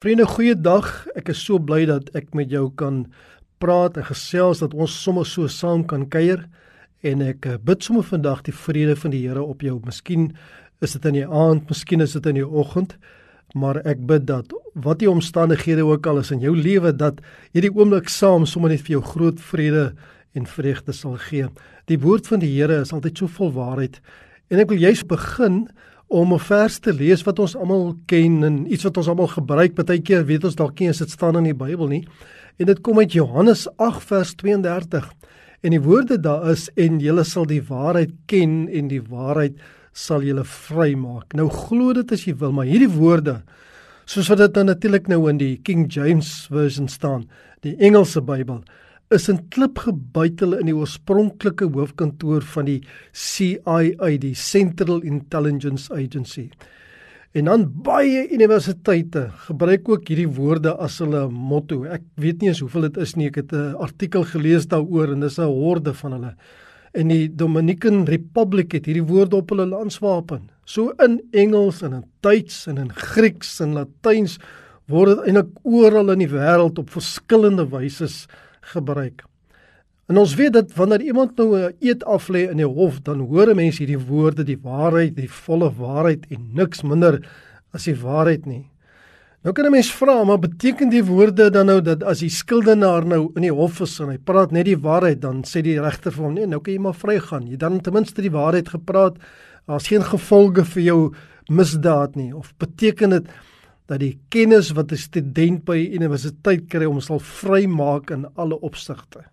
Vriende, goeiedag. Ek is so bly dat ek met jou kan praat en gesels dat ons sommer so saam kan kuier en ek eh, bid sommer vandag die vrede van die Here op jou. Miskien is dit in die aand, miskien is dit in die oggend, maar ek bid dat wat die omstandighede ook al is in jou lewe dat hierdie oomblik saam sommer net vir jou groot vrede en vreugde sal gee. Die woord van die Here is altyd so vol waarheid en ek wil juist begin om 'n vers te lees wat ons almal ken en iets wat ons almal gebruik. Partykeer weet ons dalk nie as dit staan in die Bybel nie. En dit kom uit Johannes 8 vers 32. En die woorde daar is en julle sal die waarheid ken en die waarheid sal julle vrymaak. Nou glo dit as jy wil, maar hierdie woorde soos wat dit nou natuurlik nou in die King James version staan, die Engelse Bybel, is in klip gebuitel in die oorspronklike hoofkantoor van die CIA, die Central Intelligence Agency. En dan baie universiteite gebruik ook hierdie woorde as hulle motto. Ek weet nie eens hoeveel dit is nie. Ek het 'n artikel gelees daaroor en dis 'n horde van hulle. En die Dominican Republic het hierdie woorde op hulle landswapen. So in Engels en in Duits en in Grieks en Latyns word dit eintlik oral in die wêreld op verskillende wyse gebruik. En ons weet dat wanneer iemand nou 'n eed aflê in die hof, dan hoor mense hierdie woorde, die waarheid, die volle waarheid en niks minder as die waarheid nie. Nou kan 'n mens vra, maar beteken die woorde dan nou dat as die skuldenaar nou in die hof is en hy praat net die waarheid, dan sê die regter vir hom nee, nou kan jy maar vrygaan. Jy dan ten minste die waarheid gepraat. Daar's geen gevolge vir jou misdaad nie of beteken dit dat die kennis wat 'n student by universiteit kry om sal vrymaak in alle opsigte.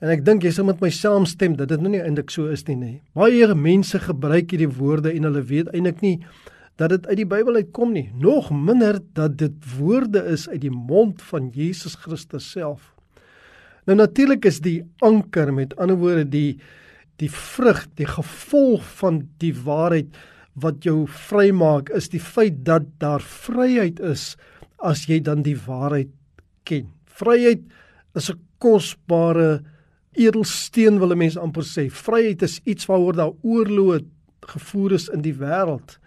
En ek dink jy sal met my saamstem dat dit nou nie eintlik so is nie, nê. Baie mense gebruik hierdie woorde en hulle weet eintlik nie dat dit uit die Bybel uitkom nie, nog minder dat dit woorde is uit die mond van Jesus Christus self. Nou natuurlik is die anker met ander woorde die die vrug, die gevolg van die waarheid wat jou vrymaak is die feit dat daar vryheid is as jy dan die waarheid ken. Vryheid is 'n kosbare edelsteen wil 'n mens amper sê. Vryheid is iets waaroor daar oorloë gevoer is in die wêreld.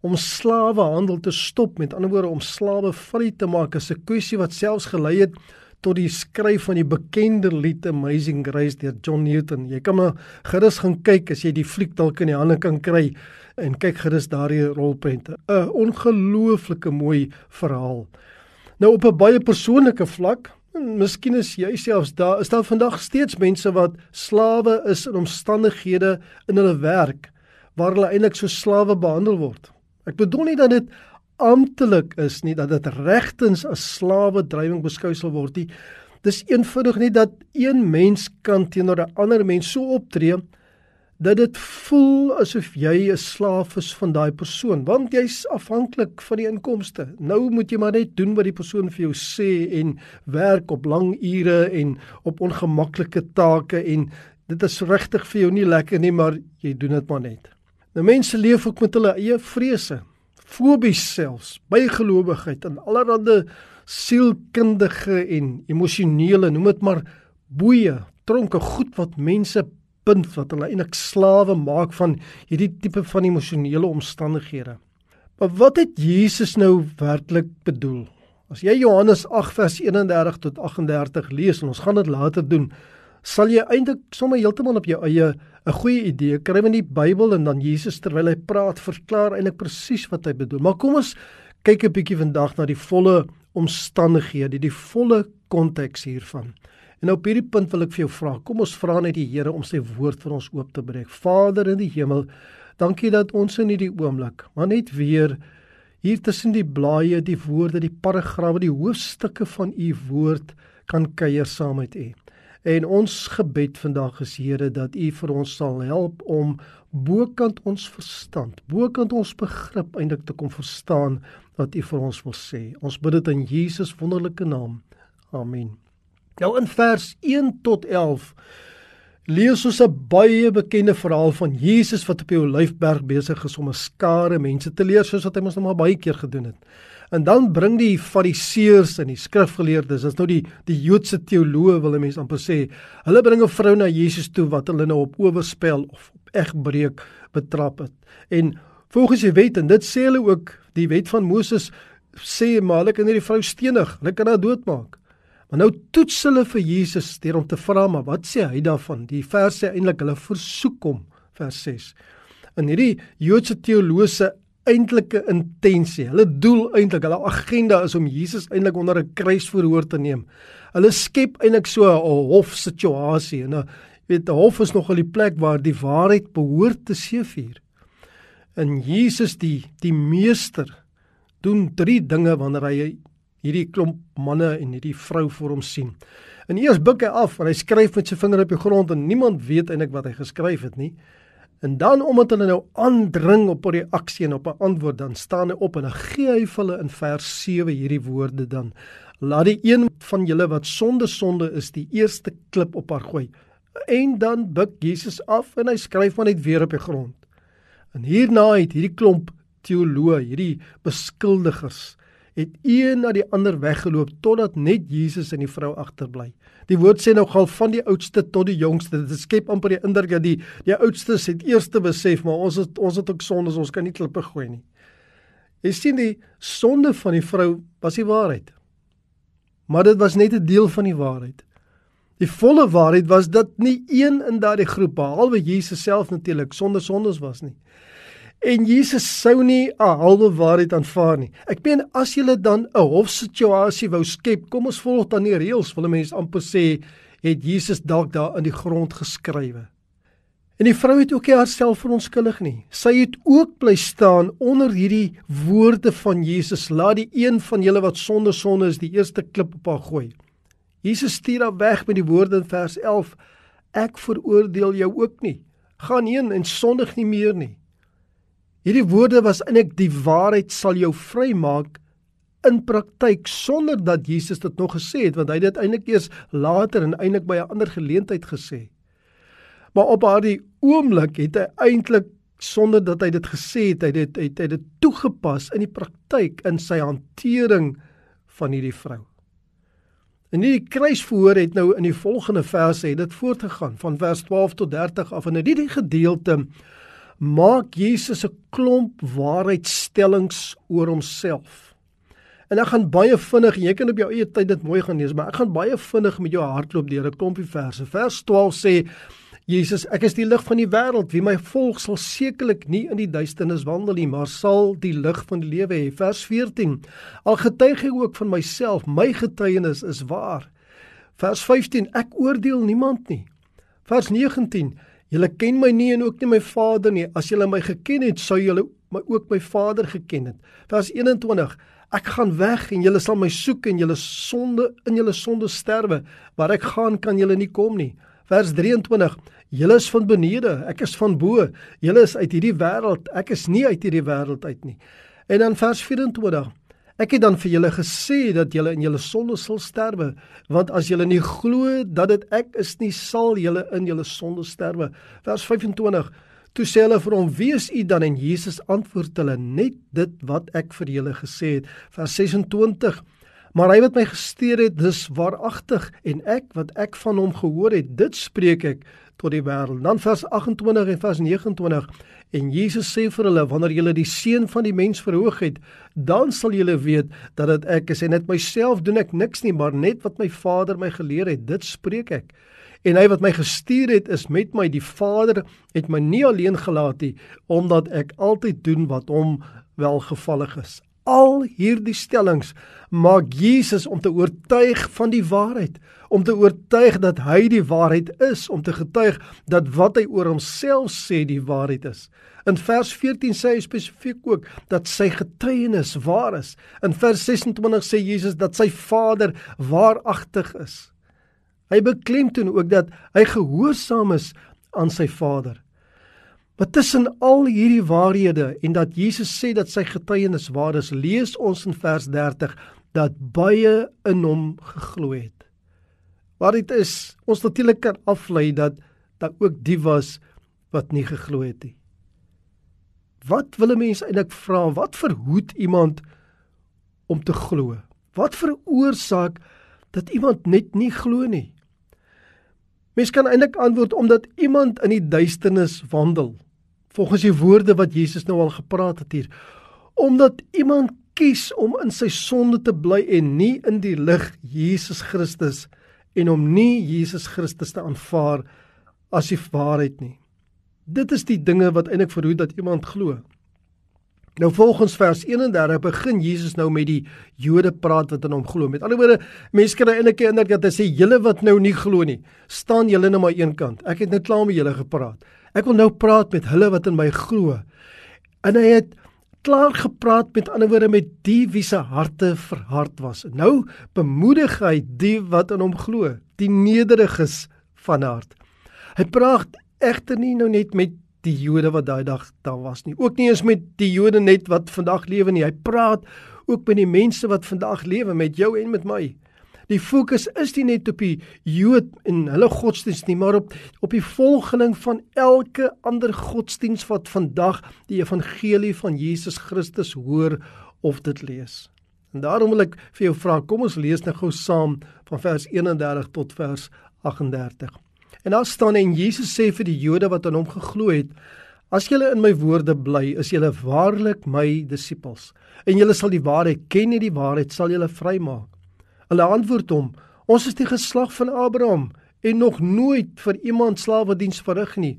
Om slawehandel te stop, met ander woorde om slawe vry te maak, is 'n kwessie wat selfs gelei het tot die skryf van die bekende lied Amazing Grace deur John Newton. Jy kan maar gerus gaan kyk as jy die fliek dalk in die hande kan kry en kyk gerus daardie rolprente. 'n Ongelooflike mooi verhaal. Nou op 'n baie persoonlike vlak, miskien is jy selfs daar, is daar vandag steeds mense wat slawe is in omstandighede in hulle werk waar hulle eintlik so slawe behandel word. Ek bedoel nie dat dit amptelik is nie dat dit regtens as slawe drywing beskou sal word nie. Dis eenvoudig nie dat een mens kan teenoor 'n ander mens so optree dat dit voel asof jy 'n slaaf is van daai persoon want jy's afhanklik van die inkomste. Nou moet jy maar net doen wat die persoon vir jou sê en werk op lang ure en op ongemaklike take en dit is regtig vir jou nie lekker nie maar jy doen dit maar net. Nou mense leef ook met hulle eie vrese fobies selfs, bygelowigheid en allerlei sielkundige en emosionele, noem dit maar boeye, tronke goed wat mense bind wat hulle eintlik slawe maak van hierdie tipe van emosionele omstandighede. Maar wat het Jesus nou werklik bedoel? As jy Johannes 8 vers 31 tot 38 lees en ons gaan dit later doen, sal jy eintlik sommer heeltemal op jou eie 'n goeie idee kry in die Bybel en dan Jesus terwyl hy praat verklaar eintlik presies wat hy bedoel. Maar kom ons kyk 'n bietjie vandag na die volle omstandighede, die volle konteks hiervan. En op hierdie punt wil ek vir jou vra, kom ons vra net die Here om sy woord vir ons oop te breek. Vader in die hemel, dankie dat ons in hierdie oomblik, maar net weer hier tussen die blaaie, die woorde, die paragrawe, die hoofstukke van u woord kan kuier saam met u. En ons gebed vandag is Here dat U vir ons sal help om bokant ons verstand, bokant ons begrip eintlik te kom verstaan wat U vir ons wil sê. Ons bid dit in Jesus wonderlike naam. Amen. Nou in vers 1 tot 11 lees ons 'n baie bekende verhaal van Jesus wat op die Olyfberg besig is om 'n skare mense te leer soos wat hy mos nou maar baie keer gedoen het. En dan bring die fariseërs en die skrifgeleerdes, dis nou die die Joodse teoloë wil 'n mens amper sê, hulle bring 'n vrou na Jesus toe wat hulle nou op oorspel of op egbreek betrap het. En volgens die wet en dit sê hulle ook, die wet van Moses sê maar hulle kan hierdie vrou stenig, hulle kan haar doodmaak. Maar nou toets hulle vir Jesus deur om te vra maar wat sê hy daarvan? Die vers sê eintlik hulle versoek hom vers 6. In hierdie Joodse teoloë eintlike intensie, hulle doel eintlik, hulle agenda is om Jesus eintlik onder 'n kruisverhoor te neem. Hulle skep eintlik so 'n hofsituasie en 'n weet 'n hof is nogal die plek waar die waarheid behoort te seëvier. En Jesus die die meester doen drie dinge wanneer hy hierdie klomp manne en hierdie vrou voor hom sien. En eers buig hy af en hy skryf met sy vinger op die grond en niemand weet eintlik wat hy geskryf het nie. En dan omdat hulle nou aandring op 'n reaksie en op 'n antwoord, dan staan hy op en dan gee hy vir hulle in vers 7 hierdie woorde dan: Laat die een van julle wat sonde sonde is, die eerste klip op haar gooi. En dan buig Jesus af en hy skryf maar net weer op die grond. En hierna het hierdie klomp teoloë, hierdie beskuldigers, het een na die ander weggeloop totdat net Jesus en die vrou agterbly. Die woord sê nou gal van die oudste tot die jongste. Dit skep amper die indruk dat die die oudstes het eers te besef, maar ons het ons het ook sondes, ons kan nie klippe gooi nie. Jy sien die sonde van die vrou was die waarheid. Maar dit was net 'n deel van die waarheid. Die volle waarheid was dat nie een in daardie groep behalwe Jesus self natuurlik sonder sondes was nie. En Jesus sou nie 'n halwe waarheid aanvaar nie. Ek meen as jy dan 'n hofsituasie wou skep, kom ons volg dan die reëls, wil mense amper sê, het Jesus dalk daar in die grond geskrywe. En die vrou het ook nie haarself verontskuldig nie. Sy het ook bly staan onder hierdie woorde van Jesus: "Laat die een van julle wat sonder sonde is, die eerste klip op haar gooi." Jesus stuur haar weg met die woorde in vers 11: "Ek veroordeel jou ook nie. Gaan heen en sondig nie meer nie." Hierdie woorde was eintlik die waarheid sal jou vrymaak in praktyk sonder dat Jesus dit nog gesê het want hy het dit eintlik eers later en eintlik by 'n ander geleentheid gesê. Maar op daardie oomblik het hy eintlik sonder dat hy dit gesê het, hy het hy het dit toegepas in die praktyk in sy hantering van hierdie vrou. En hierdie kruisverhoor het nou in die volgende verse het dit voortgegaan van vers 12 tot 30 af en in hierdie gedeelte maak Jesus 'n klomp waarheidstellings oor homself. En ek gaan baie vinnig, jy kan op jou eie tyd dit mooi gaan lees, maar ek gaan baie vinnig met jou hardloop deur 'n klompie verse. Vers 12 sê Jesus, ek is die lig van die wêreld. Wie my volg sal sekerlik nie in die duisternis wandel nie, maar sal die lig van die lewe hê. Vers 14. Al getuig ek ook van myself, my getuienis is waar. Vers 15. Ek oordeel niemand nie. Vers 19. Julle ken my nie en ook nie my Vader nie. As julle my geken het, sou julle my ook my Vader geken het. Vers 21. Ek gaan weg en julle sal my soek en julle sonde in julle sonde sterwe. Waar ek gaan kan julle nie kom nie. Vers 23. Julle is van benede, ek is van bo. Julle is uit hierdie wêreld, ek is nie uit hierdie wêreld uit nie. En dan vers 24. Ek het dan vir julle gesê dat julle in julle sonde sal sterwe, want as julle nie glo dat dit ek is nie, sal julle in julle sonde sterwe. Vers 25. Toe sê hulle vir hom: "Wie is u dan?" En Jesus antwoord hulle: "Net dit wat ek vir julle gesê het." Vers 26. Maar hy wat my gestuur het, dis waaragtig en ek wat ek van hom gehoor het, dit spreek ek tot die wêreld. Dan vers 28 en vers 29 en Jesus sê vir hulle wanneer julle die seun van die mens verhoog het, dan sal julle weet dat dit ek is en net myself doen ek niks nie, maar net wat my Vader my geleer het, dit spreek ek. En hy wat my gestuur het is met my. Die Vader het my nie alleen gelaat nie, omdat ek altyd doen wat hom welgevallig is. Al hierdie stellings maak Jesus om te oortuig van die waarheid, om te oortuig dat hy die waarheid is, om te getuig dat wat hy oor homself sê die waarheid is. In vers 14 sê hy spesifiek ook dat sy getuienis waar is. In vers 26 sê Jesus dat sy Vader waaragtig is. Hy beklemtoon ook dat hy gehoorsaam is aan sy Vader. Maar tussen al hierdie waarhede en dat Jesus sê dat sy getuienis waar is, lees ons in vers 30 dat baie in hom geglo het. Waar dit is, ons natuurlik kan aflei dat daar ook die was wat nie geglo het nie. Wat wil 'n mens eintlik vra? Wat verhoed iemand om te glo? Wat veroorsaak dat iemand net nie glo nie? Mens kan eintlik antwoord omdat iemand in die duisternis wandel volgens die woorde wat Jesus nou al gepraat het hier omdat iemand kies om in sy sonde te bly en nie in die lig Jesus Christus en om nie Jesus Christus te aanvaar as die waarheid nie. Dit is die dinge wat eintlik verhoed dat iemand glo. Nou volgens vers 31 begin Jesus nou met die Jode praat wat in hom glo. Met ander woorde, mense kry eintlik indruk dat hy sê julle wat nou nie glo nie, staan julle net maar een kant. Ek het net klaar met julle gepraat. Ek wil nou praat met hulle wat in my glo. En hy het klaar gepraat met ander woorde met die wie se harte verhard was. Nou bemoedig hy die wat in hom glo, die nederiges van hart. Hy praat egter nie nou net met die Jode wat daai dag daar was nie. Ook nie eens met die Jode net wat vandag lewe nie. Hy praat ook met die mense wat vandag lewe met jou en met my. Die fokus is nie net op die Jood en hulle godsdienst nie, maar op op die volgeling van elke ander godsdienst wat vandag die evangelie van Jesus Christus hoor of dit lees. En daarom wil ek vir jou vra, kom ons lees nou gou saam van vers 31 tot vers 38. En daar staan en Jesus sê vir die Jode wat aan hom geglo het: As julle in my woorde bly, is julle waarlik my disippels. En julle sal die waarheid ken en die waarheid sal julle vrymaak. Hulle antwoord hom: Ons is die geslag van Abraham en nog nooit vir iemand slawediens verrig nie.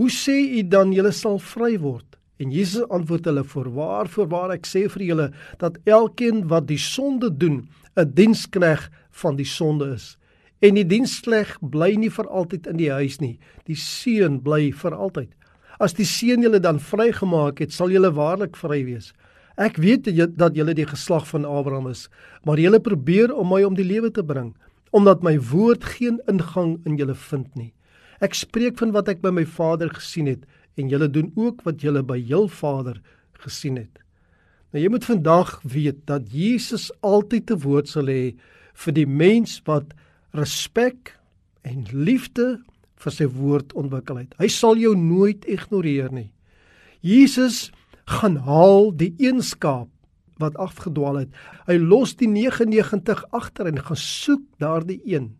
Hoe sê u dan julle sal vry word? En Jesus antwoord hulle: Voorwaar, voorwaar ek sê vir julle dat elkeen wat die sonde doen, 'n dienskneg van die sonde is. En die dienskneg bly nie vir altyd in die huis nie. Die seun bly vir altyd. As die seun julle dan vrygemaak het, sal julle waarlik vry wees. Ek weet dat julle die geslag van Abraham is, maar julle probeer om my om die lewe te bring, omdat my woord geen ingang in julle vind nie. Ek spreek van wat ek by my Vader gesien het en julle doen ook wat julle by jul Vader gesien het. Nou jy moet vandag weet dat Jesus altyd te woord sal hê vir die mens wat respek en liefde vir sy woord ontwikkel het. Hy sal jou nooit ignoreer nie. Jesus gaan haal die een skaap wat afgedwaal het. Hy los die 99 agter en gaan soek daardie een.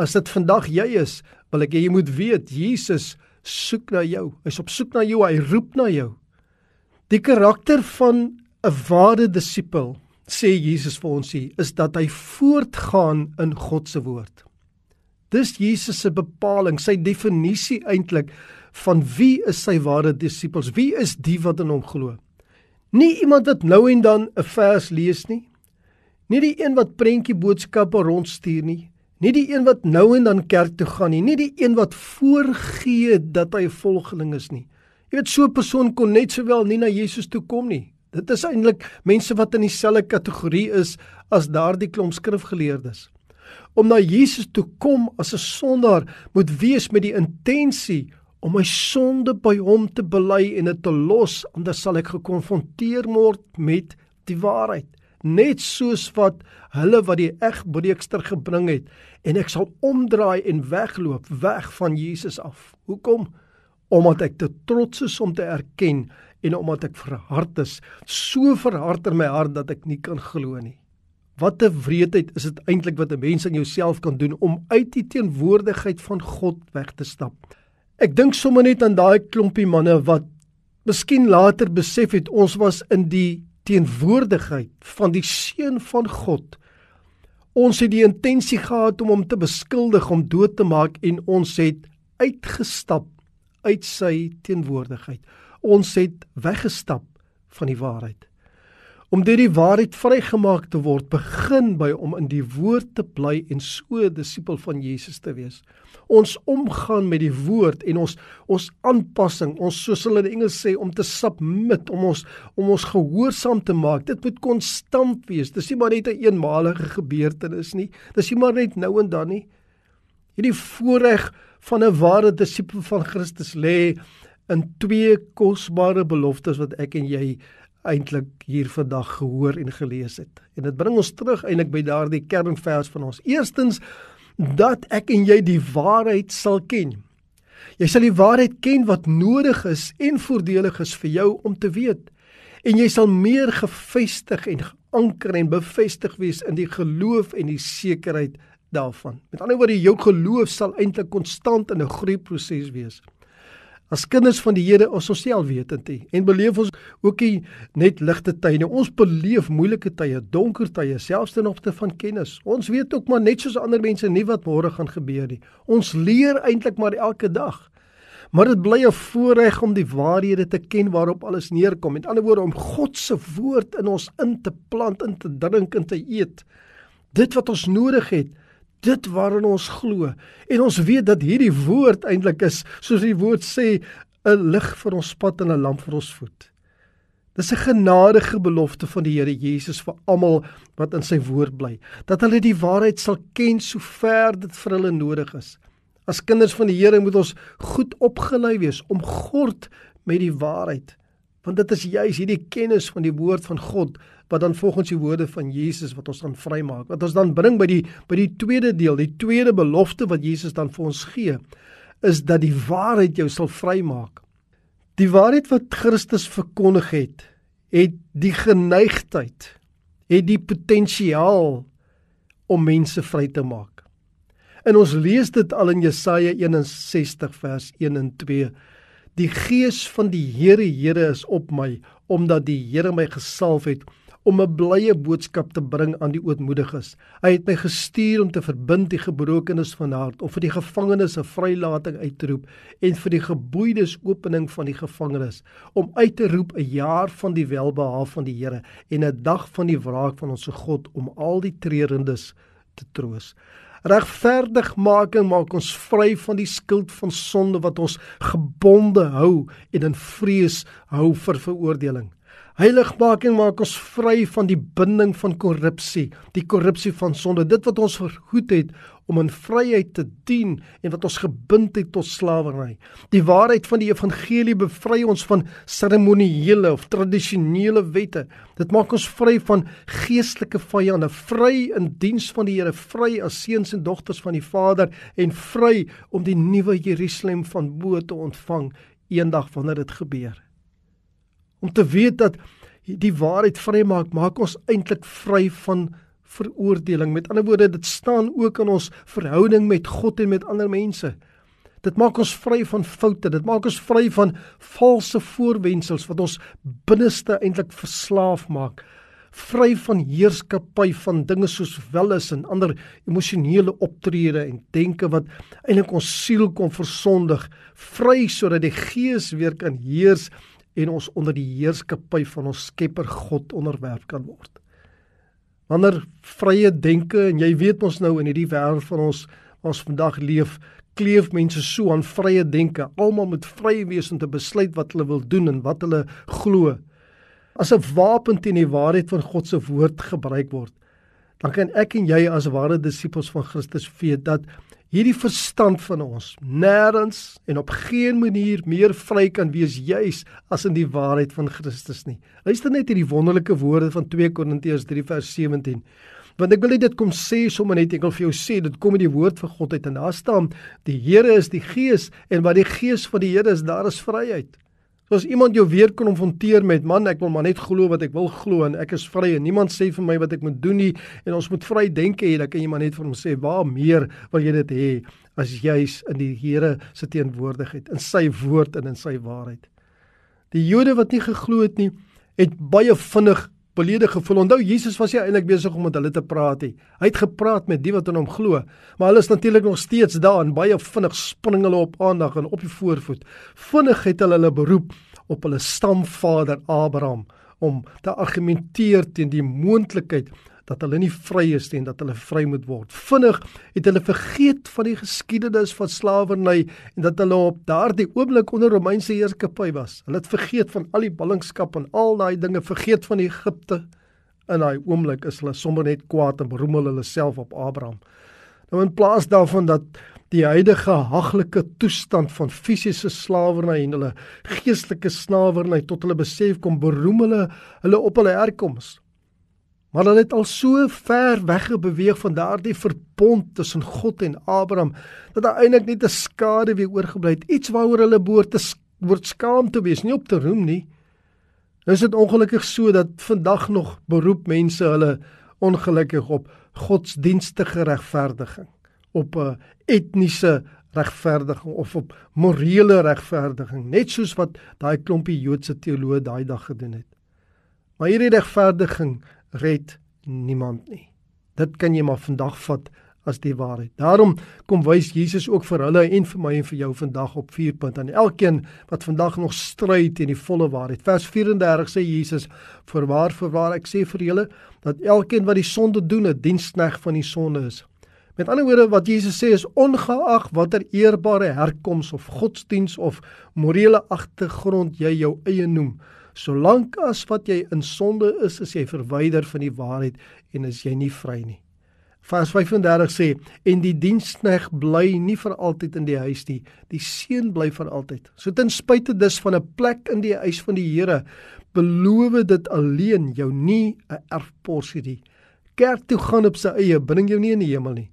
As dit vandag jy is, wil ek hê jy moet weet Jesus soek na jou. Hy's op soek na jou, hy roep na jou. Die karakter van 'n ware disipel sê Jesus vir ons hier is dat hy voortgaan in God se woord. Dis Jesus se bepaling, sy definisie eintlik van wie is sy ware disippels? Wie is die wat in hom glo? Nie iemand wat nou en dan 'n vers lees nie. Nie die een wat prentjie boodskappe rondstuur nie. Nie die een wat nou en dan kerk toe gaan nie, nie die een wat voorgee dat hy 'n volgeling is nie. Jy weet so 'n persoon kon net sowel nie na Jesus toe kom nie. Dit is eintlik mense wat in dieselfde kategorie is as daardie klomp skrifgeleerdes. Om na Jesus toe kom as 'n sondaar moet wees met die intensie om my sonde by hom te bely en dit te los, anders sal ek gekonfronteer word met die waarheid, net soos wat hulle wat die egbreekster gebring het en ek sal omdraai en wegloop weg van Jesus af. Hoekom? Omdat ek te trots is om te erken en omdat ek verhard is, so verhard in my hart dat ek nie kan glo nie. Wat 'n wreedheid is dit eintlik wat 'n mens aan jouself kan doen om uit die teenwoordigheid van God weg te stap. Ek dink sommer net aan daai klompie manne wat miskien later besef het ons was in die teenwoordigheid van die seun van God. Ons het die intensie gehad om hom te beskuldig om dood te maak en ons het uitgestap uit sy teenwoordigheid ons het weggestap van die waarheid. Om deur die waarheid vrygemaak te word, begin by om in die woord te bly en so 'n disipel van Jesus te wees. Ons omgaan met die woord en ons ons aanpassing, ons soos hulle in Engels sê om te submit, om ons om ons gehoorsaam te maak. Dit moet konstant wees. Dis nie maar net 'n een eenmalige gebeurtenis nie. Dis nie maar net nou en dan nie. Hierdie voorreg van 'n ware disipel van Christus lê in twee kosbare beloftes wat ek en jy eintlik hier vandag gehoor en gelees het. En dit bring ons terug eintlik by daardie kernvers van ons. Eerstens dat ek en jy die waarheid sal ken. Jy sal die waarheid ken wat nodig is en voordelig is vir jou om te weet. En jy sal meer gefestig en geanker en bevestig wees in die geloof en die sekerheid daarvan. Met ander woorde, jou geloof sal eintlik konstant in 'n groeiproses wees. As kinders van die Here ons osself wetend nie en beleef ons ook nie net ligte tye. Ons beleef moeilike tye, donker tye, selfs ten opsigte van kennis. Ons weet ook maar net soos ander mense nie wat môre gaan gebeur nie. Ons leer eintlik maar elke dag. Maar dit bly 'n voorreg om die waarhede te ken waarop alles neerkom. Met ander woorde om God se woord in ons in te plant, in te drink en te eet. Dit wat ons nodig het dit waarin ons glo en ons weet dat hierdie woord eintlik is soos die woord sê 'n lig vir ons pad en 'n lamp vir ons voet. Dis 'n genadige belofte van die Here Jesus vir almal wat in sy woord bly, dat hulle die waarheid sal ken sover dit vir hulle nodig is. As kinders van die Here moet ons goed opgelei wees om God met die waarheid, want dit is juis hierdie kennis van die woord van God wat dan volgens die woorde van Jesus wat ons dan vrymaak. Wat ons dan bring by die by die tweede deel, die tweede belofte wat Jesus dan vir ons gee, is dat die waarheid jou sal vrymaak. Die waarheid wat Christus verkondig het, het die geneigtheid, het die potensiaal om mense vry te maak. En ons lees dit al in Jesaja 61 vers 1 en 2. Die gees van die Here Here is op my omdat die Here my gesalf het om 'n blye boodskap te bring aan die ootmoediges. Hy het my gestuur om te verbind die gebrokenes van hart, om vir die gevangenes 'n vrylating uit te roep en vir die geboeides opening van die gevangenes, om uit te roep 'n jaar van die welbehaag van die Here en 'n dag van die wraak van ons God om al die treurendes te troos. Regverdig maak en maak ons vry van die skuld van sonde wat ons gebonde hou en in vrees hou vir veroordeling. Heiligmaking maak ons vry van die binding van korrupsie, die korrupsie van sonde, dit wat ons verhoed het om in vryheid te dien en wat ons gebind het tot slawerny. Die waarheid van die evangelie bevry ons van seremonieele of tradisionele wette. Dit maak ons vry van geestelike vyande, vry in diens van die Here, vry as seuns en dogters van die Vader en vry om die nuwe Jerusalem van bo te ontvang eendag wanneer dit gebeur om te weet dat die waarheid vrymaak, maak ons eintlik vry van veroordeling. Met ander woorde, dit staan ook in ons verhouding met God en met ander mense. Dit maak ons vry van foute, dit maak ons vry van valse voorwendsels wat ons binneste eintlik verslaaf maak. Vry van heerskappy van dinge soos welis en ander emosionele optrede en denke wat eintlik ons siel kom versondig. Vry sodat die Gees weer kan heers en ons onder die heerskappy van ons Skepper God onderwerf kan word. Wanneer vrye denke en jy weet ons nou in hierdie wêreld van ons ons vandag leef, kleef mense so aan vrye denke. Almal moet vry wees om te besluit wat hulle wil doen en wat hulle glo. As 'n wapen teen die waarheid van God se woord gebruik word, dan kan ek en jy as ware disippels van Christus weet dat hierdie verstand van ons nêrens en op geen manier meer vry kan wees juis as in die waarheid van Christus nie. Luister net hierdie wonderlike woorde van 2 Korintiërs 3 vers 17. Want ek wil net dit kom sê sommer net ek wil vir jou sê dit kom in die woord van God uit en daar staan die Here is die Gees en wat die Gees van die Here is daar is vryheid. So as iemand jou weer konfronteer met man, ek wil maar net glo wat ek wil glo en ek is vry en niemand sê vir my wat ek moet doen nie en ons moet vry denke hê, dan kan jy maar net vir hom sê, "Waar meer wil jy dit hê as jy's in die Here se teenwoordigheid, in sy woord en in sy waarheid?" Die Jode wat nie geglo het nie, het baie vinnig beledig gevoel. Onthou Jesus was ja eintlik besig om met hulle te praat hê. Hy het gepraat met die wat in hom glo, maar hulle is natuurlik nog steeds daar en baie vinnig spring hulle op aandag en op die voorvoet. Vinnig het hulle hulle beroep op hulle stamvader Abraham om te argumenteer teen die moontlikheid dat hulle nie vry is nie en dat hulle vry moet word. Vinnig het hulle vergeet van die geskiedenis van slawerny en dat hulle op daardie oomblik onder Romeinse heerskappy was. Hulle het vergeet van al die ballingskap en al daai dinge, vergeet van Egipte. In daai oomblik is hulle sommer net kwaad en beroemel hulle self op Abraham. Nou in plaas daarvan dat die huidige haglike toestand van fisiese slawerny en hulle geestelike slawerny tot hulle besef kom beroem hulle hulle op hulle herkoms Maar hulle het al so ver weggebeweeg van daardie verbond tussen God en Abraham dat daar eintlik net 'n skade weer oorgebly het. Iets waaroor hulle behoort te word skaam te wees, nie op te roem nie. Nou is dit ongelukkig so dat vandag nog beroep mense hulle ongelukkig op godsdienstige regverdiging, op 'n etniese regverdiging of op morele regverdiging, net soos wat daai klompie Joodse teoloë daai dag gedoen het. Maar hierdie regverdiging red niemand nie. Dit kan jy maar vandag vat as die waarheid. Daarom kom wys Jesus ook vir hulle en vir my en vir jou vandag op 4 punt aan elkeen wat vandag nog stry teen die volle waarheid. Vers 34 sê Jesus: "Voorwaar, voorwaar ek sê vir julle dat elkeen wat die sonde doen, 'n diensknegt van die sonde is." Met ander woorde wat Jesus sê is ongeag watter eerbare herkoms of godsdiens of morele agtergrond jy jou eie noem, solank as wat jy in sonde is, is jy verwyder van die waarheid en is jy nie vry nie. Vers 35 sê en die dienskneg bly nie vir altyd in die huis nie, die seun bly vir altyd. So ten spyte dus van 'n plek in die huis van die Here, beloof dit alleen jou nie 'n erfporsie nie. Kerk toe gaan op sy eie bring jou nie in die hemel nie.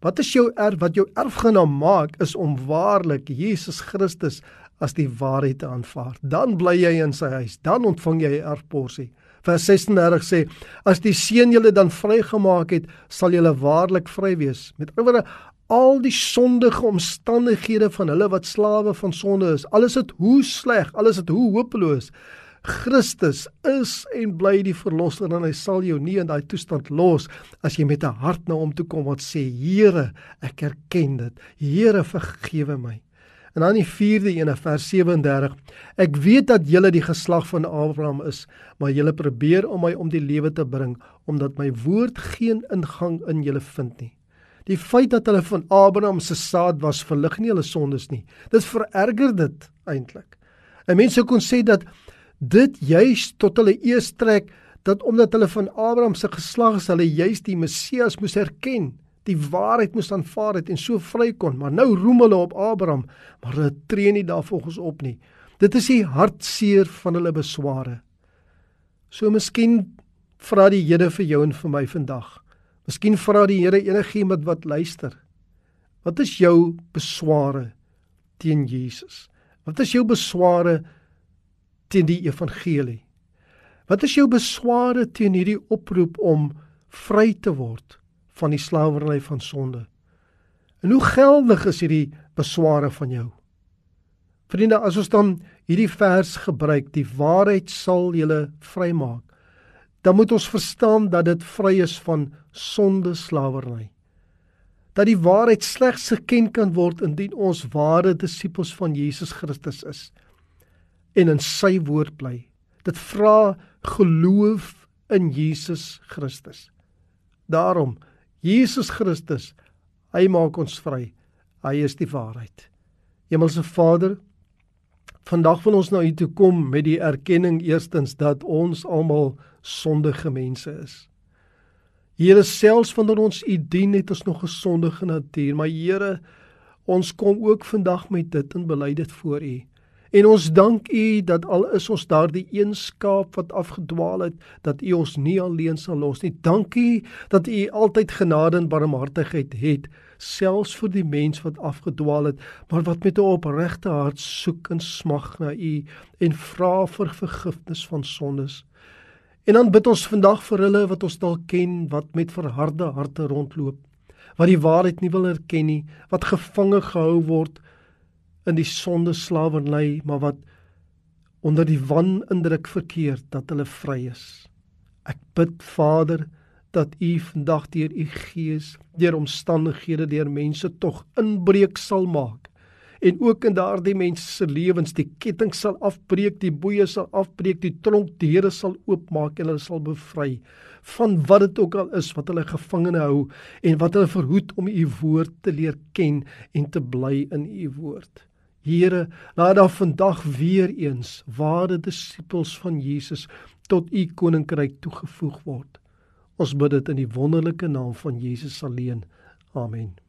Wat is jou erf wat jou erfgenaam maak is om waarlik Jesus Christus as die waarheid te aanvaar. Dan bly jy in sy huis, dan ontvang jy 'n erfporsie. Vers 36 sê: As die seun julle dan vrygemaak het, sal julle waarlik vry wees. Met ander woorde, al die sondige omstandighede van hulle wat slawe van sonde is, alles het hoe sleg, alles het hoe hopeloos. Christus is en bly die verlosser en hy sal jou nie in daai toestand los as jy met 'n hart na hom toe kom wat sê Here, ek erken dit. Here, vergewe my. En dan die 4de ene vers 37. Ek weet dat julle die geslag van Abraham is, maar julle probeer om my om die lewe te bring omdat my woord geen ingang in julle vind nie. Die feit dat hulle van Abraham se saad was, verlig nie hulle sondes nie. Dit vererger dit eintlik. 'n Mens sou kon sê dat dit juis tot hulle eers trek dat omdat hulle van Abraham se geslag is, hulle juis die Messias moes erken die waarheid moes aanvaar het en so vry kon, maar nou roem hulle op Abraham, maar hulle tree nie daarvolgens op nie. Dit is die hartseer van hulle besware. So miskien vra die Here vir jou en vir my vandag. Miskien vra die Here enigiemand wat luister. Wat is jou besware teen Jesus? Wat is jou besware teen die evangelie? Wat is jou besware teen hierdie oproep om vry te word? Van die slawerny van sonde. En hoe geldig is hierdie besware van jou? Vriende, as ons dan hierdie vers gebruik, die waarheid sal julle vrymaak. Dan moet ons verstaan dat dit vry is van sonde slawerny. Dat die waarheid slegs geken kan word indien ons ware disippels van Jesus Christus is en in sy woord bly. Dit vra geloof in Jesus Christus. Daarom Jesus Christus, hy maak ons vry. Hy is die waarheid. Hemelse Vader, vandag wil ons na U toe kom met die erkenning eerstens dat ons almal sondige mense is. Here selfs wanneer ons U dien het ons nog 'n sondige natuur, maar Here, ons kom ook vandag met dit en bely dit voor U. En ons dank U dat al is ons daardie een skaap wat afgedwaal het, dat U ons nie alleen sal los nie. Dankie dat U altyd genade en barmhartigheid het, selfs vir die mens wat afgedwaal het, maar wat met 'n opregte hart soek en smag na U en vra vir vergifnis van sondes. En dan bid ons vandag vir hulle wat ons dalk ken wat met verharde harte rondloop, wat die waarheid nie wil erken nie, wat gevange gehou word in die sonde slawerny, maar wat onder die wanindruk verkeer dat hulle vry is. Ek bid Vader dat U vandag deur U Gees, deur omstandighede, deur mense tog inbreuk sal maak en ook in daardie mense se lewens die ketting sal afbreek, die boeye sal afbreek, die tronkdeure sal oopmaak en hulle sal bevry van wat dit ook al is wat hulle gevangene hou en wat hulle verhoed om U woord te leer ken en te bly in U woord. Here, laat daar vandag weer eens ware disippels van Jesus tot u koninkryk toegevoeg word. Ons bid dit in die wonderlike naam van Jesus alleen. Amen.